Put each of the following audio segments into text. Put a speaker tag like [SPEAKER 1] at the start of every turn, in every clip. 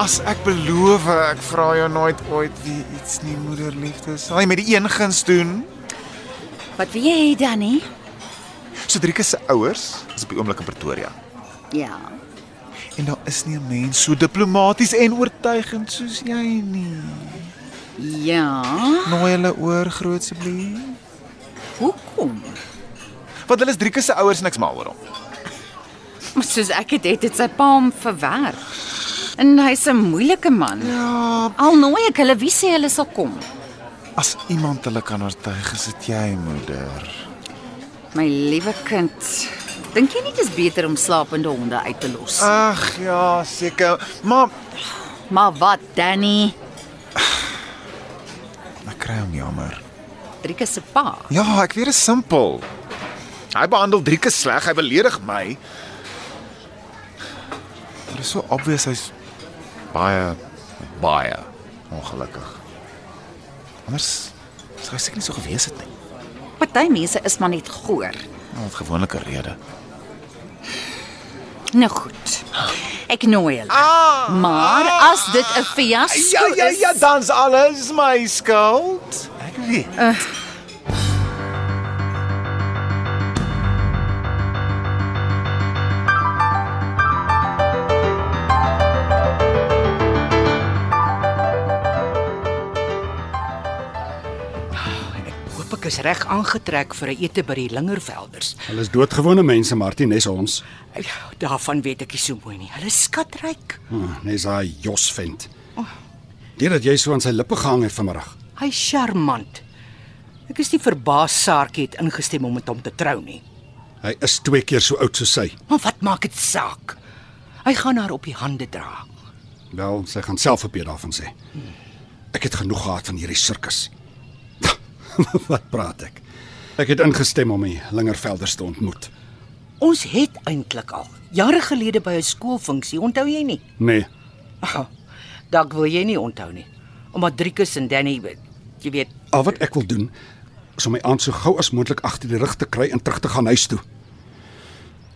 [SPEAKER 1] As ek beloof, ek vra jou nooit ooit wie iets nie moederliefde sal jy met die een guns doen.
[SPEAKER 2] Wat wil jy hê, Danny?
[SPEAKER 1] Cedric se ouers is op die oomblik in Pretoria.
[SPEAKER 2] Ja.
[SPEAKER 1] En daar is nie 'n mens so diplomaties en oortuigend soos jy nie.
[SPEAKER 2] Ja.
[SPEAKER 1] Nooi hulle oor groot asseblief.
[SPEAKER 2] Hoekom?
[SPEAKER 1] Want hulle is Driekus se ouers niks mal oor hom.
[SPEAKER 2] Maar soos ek het het dit sy pa hom verwerp. En hy's 'n moeilike man.
[SPEAKER 1] Ja,
[SPEAKER 2] Al nooi ek hulle, wie sê hulle sal kom?
[SPEAKER 1] as iemand hulle kan oortuig, is dit jy, moeder.
[SPEAKER 2] My liewe kind. Dink jy nie dit is beter om slapende honde uit te los?
[SPEAKER 1] Ag ja, seker. Maar
[SPEAKER 2] maar wat, Danny?
[SPEAKER 1] ek kry hom jammer.
[SPEAKER 2] Drieke se pa.
[SPEAKER 1] Ja, ek weet dit is simpel. Hy behandel Driekus sleg, hy beledig my. Dit is so obvious hy's baie baie ongelukkig. Anders sou hy seker nie so gewees het nie.
[SPEAKER 2] Party mense is maar net goor.
[SPEAKER 1] Nou, met gewone rede.
[SPEAKER 2] Nou goed. Ek nooi hulle.
[SPEAKER 1] Ah!
[SPEAKER 2] Maar as dit 'n fiasco
[SPEAKER 1] Ja ja ja,
[SPEAKER 2] is,
[SPEAKER 1] dan's alles my skuld. Ek weet.
[SPEAKER 3] Hoop is reg aangetrek vir 'n ete by die Lingervelders.
[SPEAKER 4] Hulle is doodgewone mense, Martie, nes ons.
[SPEAKER 3] Daarvan weet ek nie so mooi nie. Hulle is skatryk.
[SPEAKER 4] Hm, nes hy Jos vent. Deurdat jy so aan sy lippe gehang het vanmiddag.
[SPEAKER 3] Hy's charmant. Ek is nie verbaas Saartjie het ingestem om met hom te trou nie.
[SPEAKER 4] Hy is twee keer so oud soos sy.
[SPEAKER 3] Maar wat maak dit saak? Hy gaan haar op die hande dra.
[SPEAKER 4] Wel, sy gaan self op daarvan sê. Ek het genoeg gehad van hierdie sirkus. Wat praat ek? Ek het ingestem om die Lingervelders te ontmoet.
[SPEAKER 3] Ons het eintlik al jare gelede by 'n skoolfunksie, onthou jy nie?
[SPEAKER 4] Nee,
[SPEAKER 3] Oh, Dalk wil jy nie onthou nie. Omdat Driekus en Danny, jy weet,
[SPEAKER 4] al wat ek wil doen is om my aan so gou as moontlik agter die rug te kry en terug te gaan huis toe.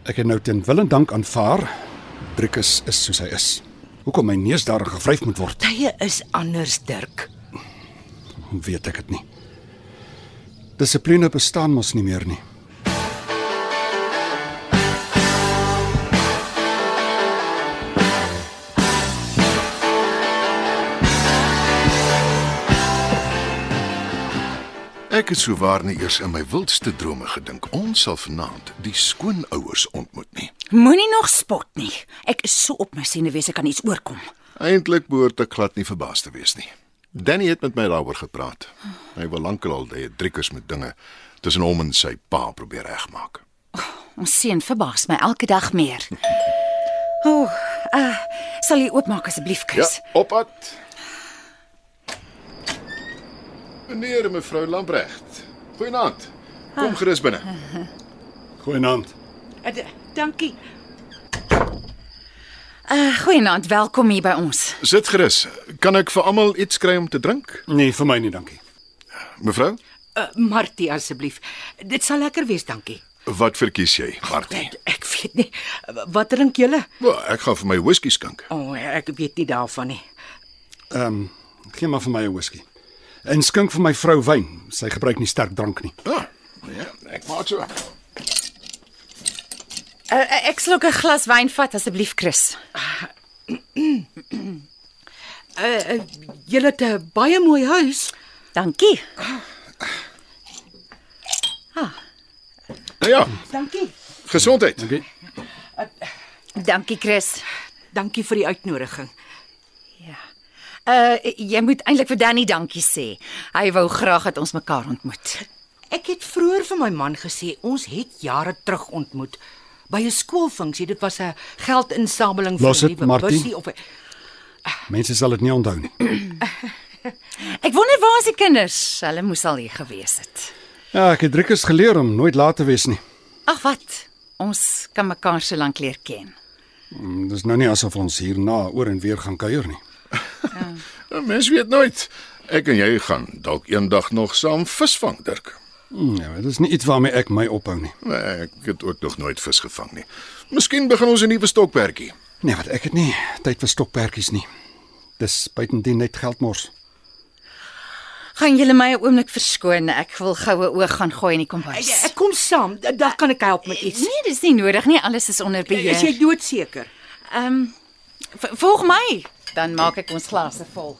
[SPEAKER 4] Ek het nou ten wil en dank aanvaar Driekus is soos hy is. Hoekom my neus daar gevryf moet word,
[SPEAKER 3] tye is anders, Dirk.
[SPEAKER 4] weet ek dit nie. Dissipline bestaan mos nie meer nie.
[SPEAKER 5] Ek het souwaar nie eers in my wildste drome gedink ons sal vanaand die skoonouers ontmoet nie.
[SPEAKER 2] moenie nog spot nie. Ek is so op my senuwees ek kan iets oorkom.
[SPEAKER 5] Eintlik behoort ek glad nie verbaas te wees nie. Danny het met my daaroor gepraat. Hy wil lankal al die driekus met dinge tussen hom en sy pa probeer regmaak.
[SPEAKER 2] Ons seun verbaas my elke dag meer. O, oh, uh, sal jy oopmaak asseblief, Chris?
[SPEAKER 5] op pad. Meneer en mevrou Lambregt. Goeienaand. Kom gerus binne.
[SPEAKER 4] Goeienaand.
[SPEAKER 3] Uh, dankie.
[SPEAKER 2] Uh, goeienaand, welkom hier by ons.
[SPEAKER 5] Sit gerus. Kan ek vir almal iets kry om te drink?
[SPEAKER 4] Nee, vir my nie, dankie.
[SPEAKER 5] Mevrou,
[SPEAKER 3] Uh, Martie asseblief. Dit sal lekker wees, dankie.
[SPEAKER 5] wat verkies jy, Martie?
[SPEAKER 3] Ek, ek weet nie. Wat drink julle?
[SPEAKER 5] Wel, ek gaan vir my whisky skink.
[SPEAKER 3] O, oh, ek weet nie daarvan nie.
[SPEAKER 4] Ehm, um, gee maar vir my 'n whisky. En skink vir my vrou wyn. Sy gebruik nie sterk drank nie.
[SPEAKER 5] Ah, ja, ek maak so.
[SPEAKER 2] Uh, ek sal ook 'n glas wyn vat asseblief, Chris.
[SPEAKER 3] Uh, uh julle het 'n baie mooi huis.
[SPEAKER 2] Dankie.
[SPEAKER 5] Nou ja,
[SPEAKER 3] Dankie.
[SPEAKER 5] gesondheid.
[SPEAKER 4] Dankie.
[SPEAKER 2] Dankie, Chris.
[SPEAKER 3] Dankie vir die uitnodiging.
[SPEAKER 2] Uh jy moet eintlik vir Danny dankie sê. Hy wou graag dat ons mekaar ontmoet.
[SPEAKER 3] Ek het vroeër vir my man gesê ons het jare terug ontmoet by 'n skoolfunksie. Dit was 'n geldinsameling vir 'n nuwe bussie of 'n
[SPEAKER 4] Mense sal dit nie onthou nie.
[SPEAKER 2] Ek wonder waar is die kinders? Hulle moes al hier gewees het.
[SPEAKER 4] Ja, ek het Driekus geleer om nooit laat te wees nie.
[SPEAKER 2] Ag wat? Ons kan mekaar so lank leer ken.
[SPEAKER 4] Mm, Dis nou nie asof ons hierna oor en weer gaan kuier nie.
[SPEAKER 5] 'n Mens weet nooit. Ek en jy gaan dalk eendag nog saam visvang, Dirk.
[SPEAKER 4] Ja, dit is nie iets waarmee ek my ophou nie.
[SPEAKER 5] Nee, ek het ook nog nooit vis gevang nie. Miskien begin ons 'n nuwe stokperdjie.
[SPEAKER 4] Nee, wat ek het nie tyd vir stokperdjies nie. Dis buitendien net geldmors.
[SPEAKER 2] Gaan julle my 'n oomblik verskoon? Ek wil goue oog gaan gooi in die kombuis.
[SPEAKER 3] Ek, ek kom saam. Da- Daar kan ek help met iets.
[SPEAKER 2] Nee, dis nie nodig nie. Alles is onder beheer.
[SPEAKER 3] Is jy doodseker?
[SPEAKER 2] Ehm um, volg my, dan maak ek ons glase vol.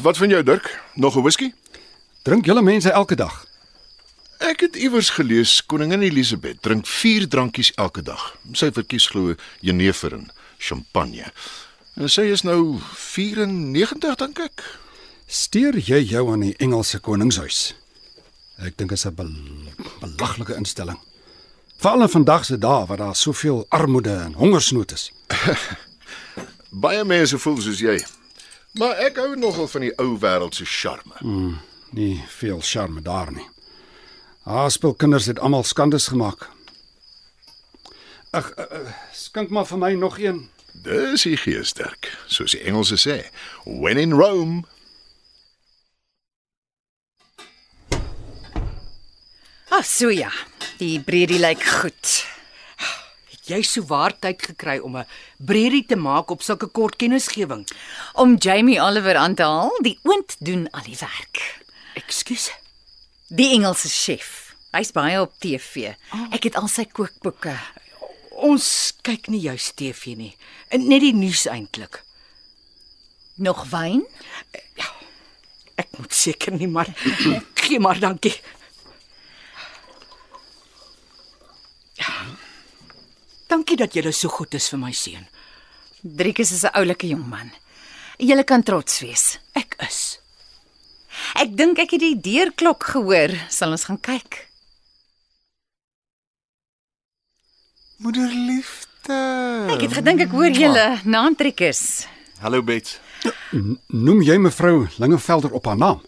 [SPEAKER 5] Wat van jou, Dirk? Nog 'n whisky?
[SPEAKER 4] Drink julle mense elke dag.
[SPEAKER 5] Ek het iewers gelees koningin Elisabeth drink 4 drankies elke dag. Sy verkies glo jenever en champagne. En sy is nou 94 dink ek.
[SPEAKER 4] Steur jy jou aan die Engelse koningshuis? Ek dink dit is 'n bel belaglike instelling. Veral in vandag se dae waar daar soveel armoede en hongersnood is.
[SPEAKER 5] Baie mense voel soos jy. Maar ek hou nogal van die ou wêreld se charme.
[SPEAKER 4] Nie veel charme daar nie. Haspelkinders het almal skandes gemaak. Ag, uh, uh, skink maar vir my nog een.
[SPEAKER 5] Dis die gees, Dirk, soos die Engelse sê. When in Rome.
[SPEAKER 2] Ag, so ja. Die breedie lyk goed.
[SPEAKER 3] Het jy sou waar tyd gekry om 'n breedie te maak op sulke kort kennisgewing?
[SPEAKER 2] Om Jamie Oliver aan te haal, die oond doen al die werk.
[SPEAKER 3] Ekskuus.
[SPEAKER 2] Die Engelse chef. Hy's baie op TV. Ek het al sy kookboeke.
[SPEAKER 3] Ons kyk nie juis TV nie. Net die nuus eintlik.
[SPEAKER 2] Nog wyn?
[SPEAKER 3] Ek moet seker nie maar gee maar dankie. Ja. Dankie dat jy so goed is vir my seun.
[SPEAKER 2] Driekus is 'n oulike jong man. Jy kan trots wees.
[SPEAKER 3] Ek is.
[SPEAKER 2] Ek dink ek het die deurklok gehoor. Sal ons gaan kyk?
[SPEAKER 1] Moederliefde.
[SPEAKER 2] Ek het gedink ek hoor julle naam Driekus.
[SPEAKER 1] Hallo Bets.
[SPEAKER 4] Noem jy mevrou Lingevelder op haar naam?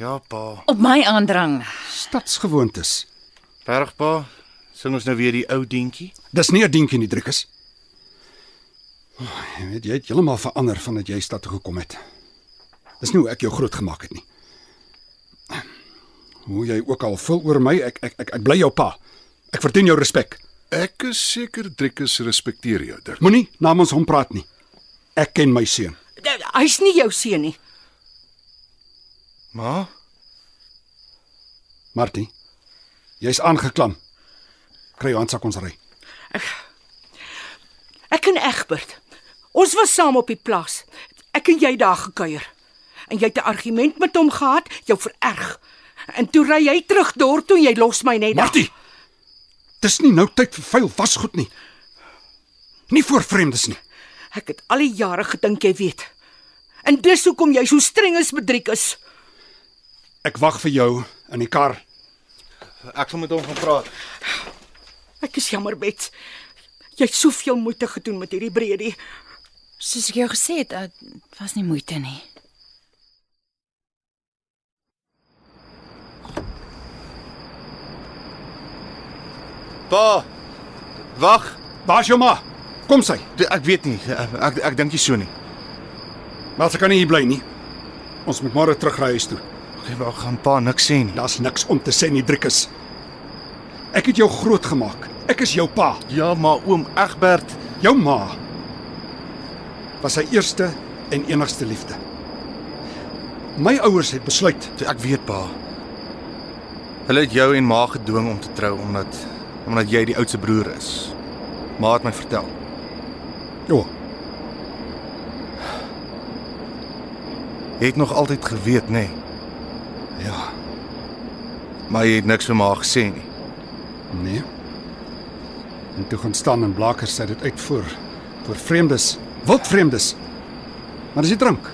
[SPEAKER 1] Ja, pa.
[SPEAKER 2] Op my aandrang.
[SPEAKER 4] Stadsgewoontes.
[SPEAKER 1] Bergpa, sing ons nou weer die ou dientjie?
[SPEAKER 4] Dis nie 'n dinkie nie, Driekus. Oh, jy weet jy het heeltemal verander vandat jy stad toe gekom het. Dis nie hoe ek jou grootgemaak het nie. Hoe jy ook al voel oor my, ek ek ek, ek bly jou pa. Ek verdien jou respek.
[SPEAKER 5] Ek is seker Driekus respekteer jou, Dirk.
[SPEAKER 4] Moenie namens hom praat nie. Ek ken my seun.
[SPEAKER 3] Hy's nie jou seun nie.
[SPEAKER 1] Ma,
[SPEAKER 4] Martie, jy's aangeklam. Kry jou handsak ons ry.
[SPEAKER 3] Ek en Egbert. Ons was saam op die plaas. Ek en jy daar gekuier. En jy het 'n argument met hom gehad, jou vererg. En toe ry jy terug dorp toe en jy los my net.
[SPEAKER 4] Martie. Dis nie nou tyd vir vuil wasgoed nie. Nie voor vreemdes nie.
[SPEAKER 3] Ek het al die jare gedink jy weet. En dis hoekom jy so streng is met Driekus.
[SPEAKER 4] Ek wag vir jou in die kar.
[SPEAKER 1] ek sal met hom gaan praat.
[SPEAKER 3] Ek is jammer, Bets. Jy het soveel moeite gedoen met hierdie breedie.
[SPEAKER 2] Soos ek jou gesê het, dit was nie moeite nie.
[SPEAKER 1] Pa. Wag.
[SPEAKER 4] Waar's jou ma? Kom sy.
[SPEAKER 1] D- Ek weet nie. Ek ek, ek dink nie so nie.
[SPEAKER 4] Maar sy kan nie hier bly nie. Ons moet môre terugry huis toe.
[SPEAKER 1] Okay, maar gaan pa niks sê nie.
[SPEAKER 4] Daar's niks om te sê nie, Driekus. Ek het jou grootgemaak. Ek is jou pa.
[SPEAKER 1] Ja, maar oom Egbert,
[SPEAKER 4] Jou ma was sy eerste en enigste liefde. My ouers het besluit
[SPEAKER 1] ek weet pa. Hulle het jou en ma gedwing om te trou omdat omdat jy die oudste broer is. Ma het my vertel.
[SPEAKER 4] Ja,
[SPEAKER 1] Jy het nog altyd geweet, nê? Nee,
[SPEAKER 4] ja,
[SPEAKER 1] maar jy het niks vir ma gesê nie.
[SPEAKER 4] nee. En toe gaan staan en blaker sê dit uit voor voor vreemdes, wild vreemdes. Maar dis die drank.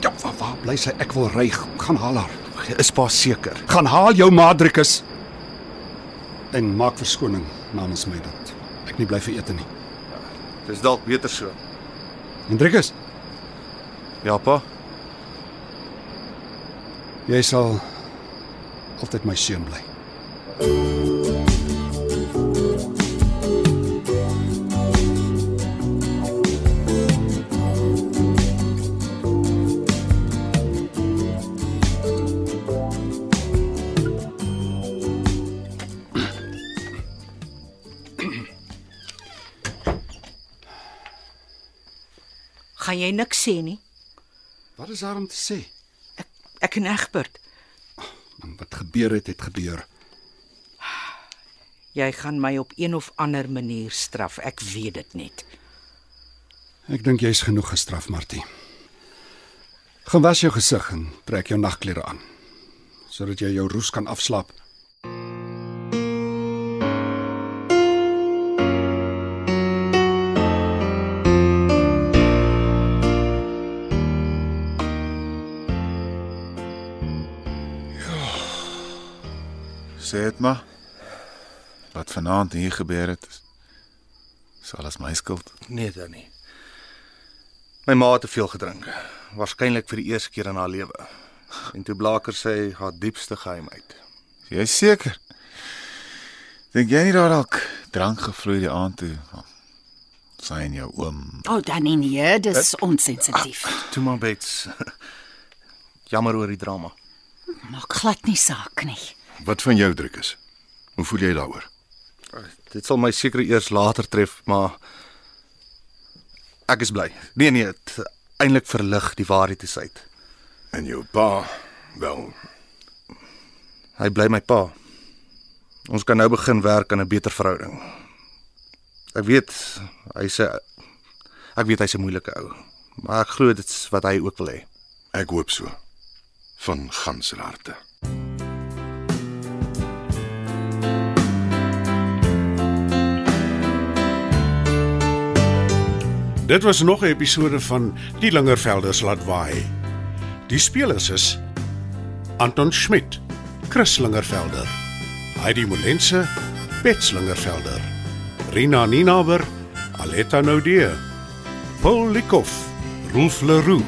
[SPEAKER 4] Ja, waar, waar bly sy? Ek wil ry. Gaan haal haar.
[SPEAKER 1] Is pa seker?
[SPEAKER 4] Gaan haal jou matrikus en maak verskoning namens my dat ek nie bly vir ete nie.
[SPEAKER 1] Dis dalk beter so.
[SPEAKER 4] Hendrikus.
[SPEAKER 1] Ja, pa.
[SPEAKER 4] Jy sal altyd my seun bly. Oh.
[SPEAKER 3] Gaan jy niks sê nie?
[SPEAKER 4] Wat is daar om te sê?
[SPEAKER 3] Ek en Egbert,
[SPEAKER 4] Man, wat gebeur het, het gebeur.
[SPEAKER 3] jy gaan my op een of ander manier straf. Ek weet dit net.
[SPEAKER 4] Ek dink jy's genoeg gestraf, Martie. Gaan was jou gesig en trek jou nagklere aan sodat jy jou roes kan afslaap.
[SPEAKER 1] Sê dit maar. Wat vanaand hier gebeur het, is, is alles my skuld.
[SPEAKER 6] Nee, dan nie. My ma het te veel gedrink. Waarskynlik vir die eerste keer in haar lewe. En toe Blaker sê haar diepste geheim uit.
[SPEAKER 1] Jy is seker? Dink jy nie daar dalk drank gevloei die aand toe? Sy en jou oom.
[SPEAKER 2] O, oh, dan nie, nee, dis onsensitief.
[SPEAKER 6] Toe maar bets. Jammer oor die drama.
[SPEAKER 2] Maak glad nie saak nie.
[SPEAKER 5] Wat van jou Driekus? Hoe voel jy daaroor?
[SPEAKER 6] Dit sal my seker eers later tref, maar ek is bly. Nee nee, dit eintlik verlig die waarheid is uit.
[SPEAKER 5] En jou pa, wel,
[SPEAKER 6] Hy bly my pa. Ons kan nou begin werk aan 'n beter verhouding. Ek weet hy's 'n ek weet hy's 'n moeilike ou, maar ek glo dit's wat hy ook wil hê.
[SPEAKER 5] ek hoop so. Van ganse harte.
[SPEAKER 7] Dit was nog 'n episode van Die Lingervelders laat waai. Die spelers is Anton Schmidt, Chris Lingervelder, Heidi Molense, Bets Lingervelder, Rina Ninaber, Aletta Noudee, Paul Likoff, Rolf Leroux,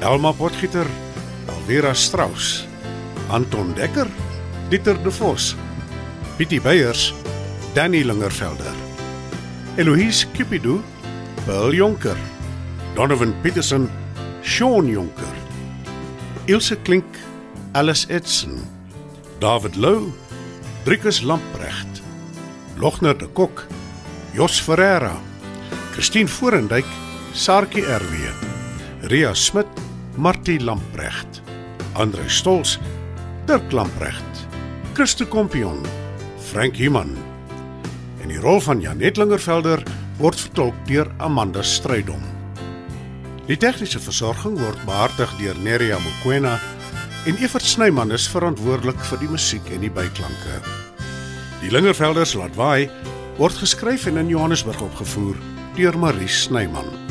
[SPEAKER 7] Elma Potgieter, Alvera Strauss, Anton Dekker, Dieter De Vos, Pietie Beyers, Danny Lingervelder, Eloise Cupido, Paul Jonker, Donovan Petersen, Sean Jonker, Ilse Klink, Alice Edson, David Lou, Driekus Lamprecht, Logner de Kok, Jos Ferreira, Christine Forendyk, Sarkie RW, Ria Smit, Martie Lamprecht, Andre Stols, Dirk Lamprecht, Christo Kompion, Frank Human. En die rol van Janet Lingervelder word vertolk deur Amanda Strydom. Die tegniese versorging word behartig deur Neriya Mukwena en Evert Snyman is verantwoordelik vir die musiek en die byklanke. Die Lingervelders laat waai word geskryf en in Johannesburg opgevoer deur Marie Snyman.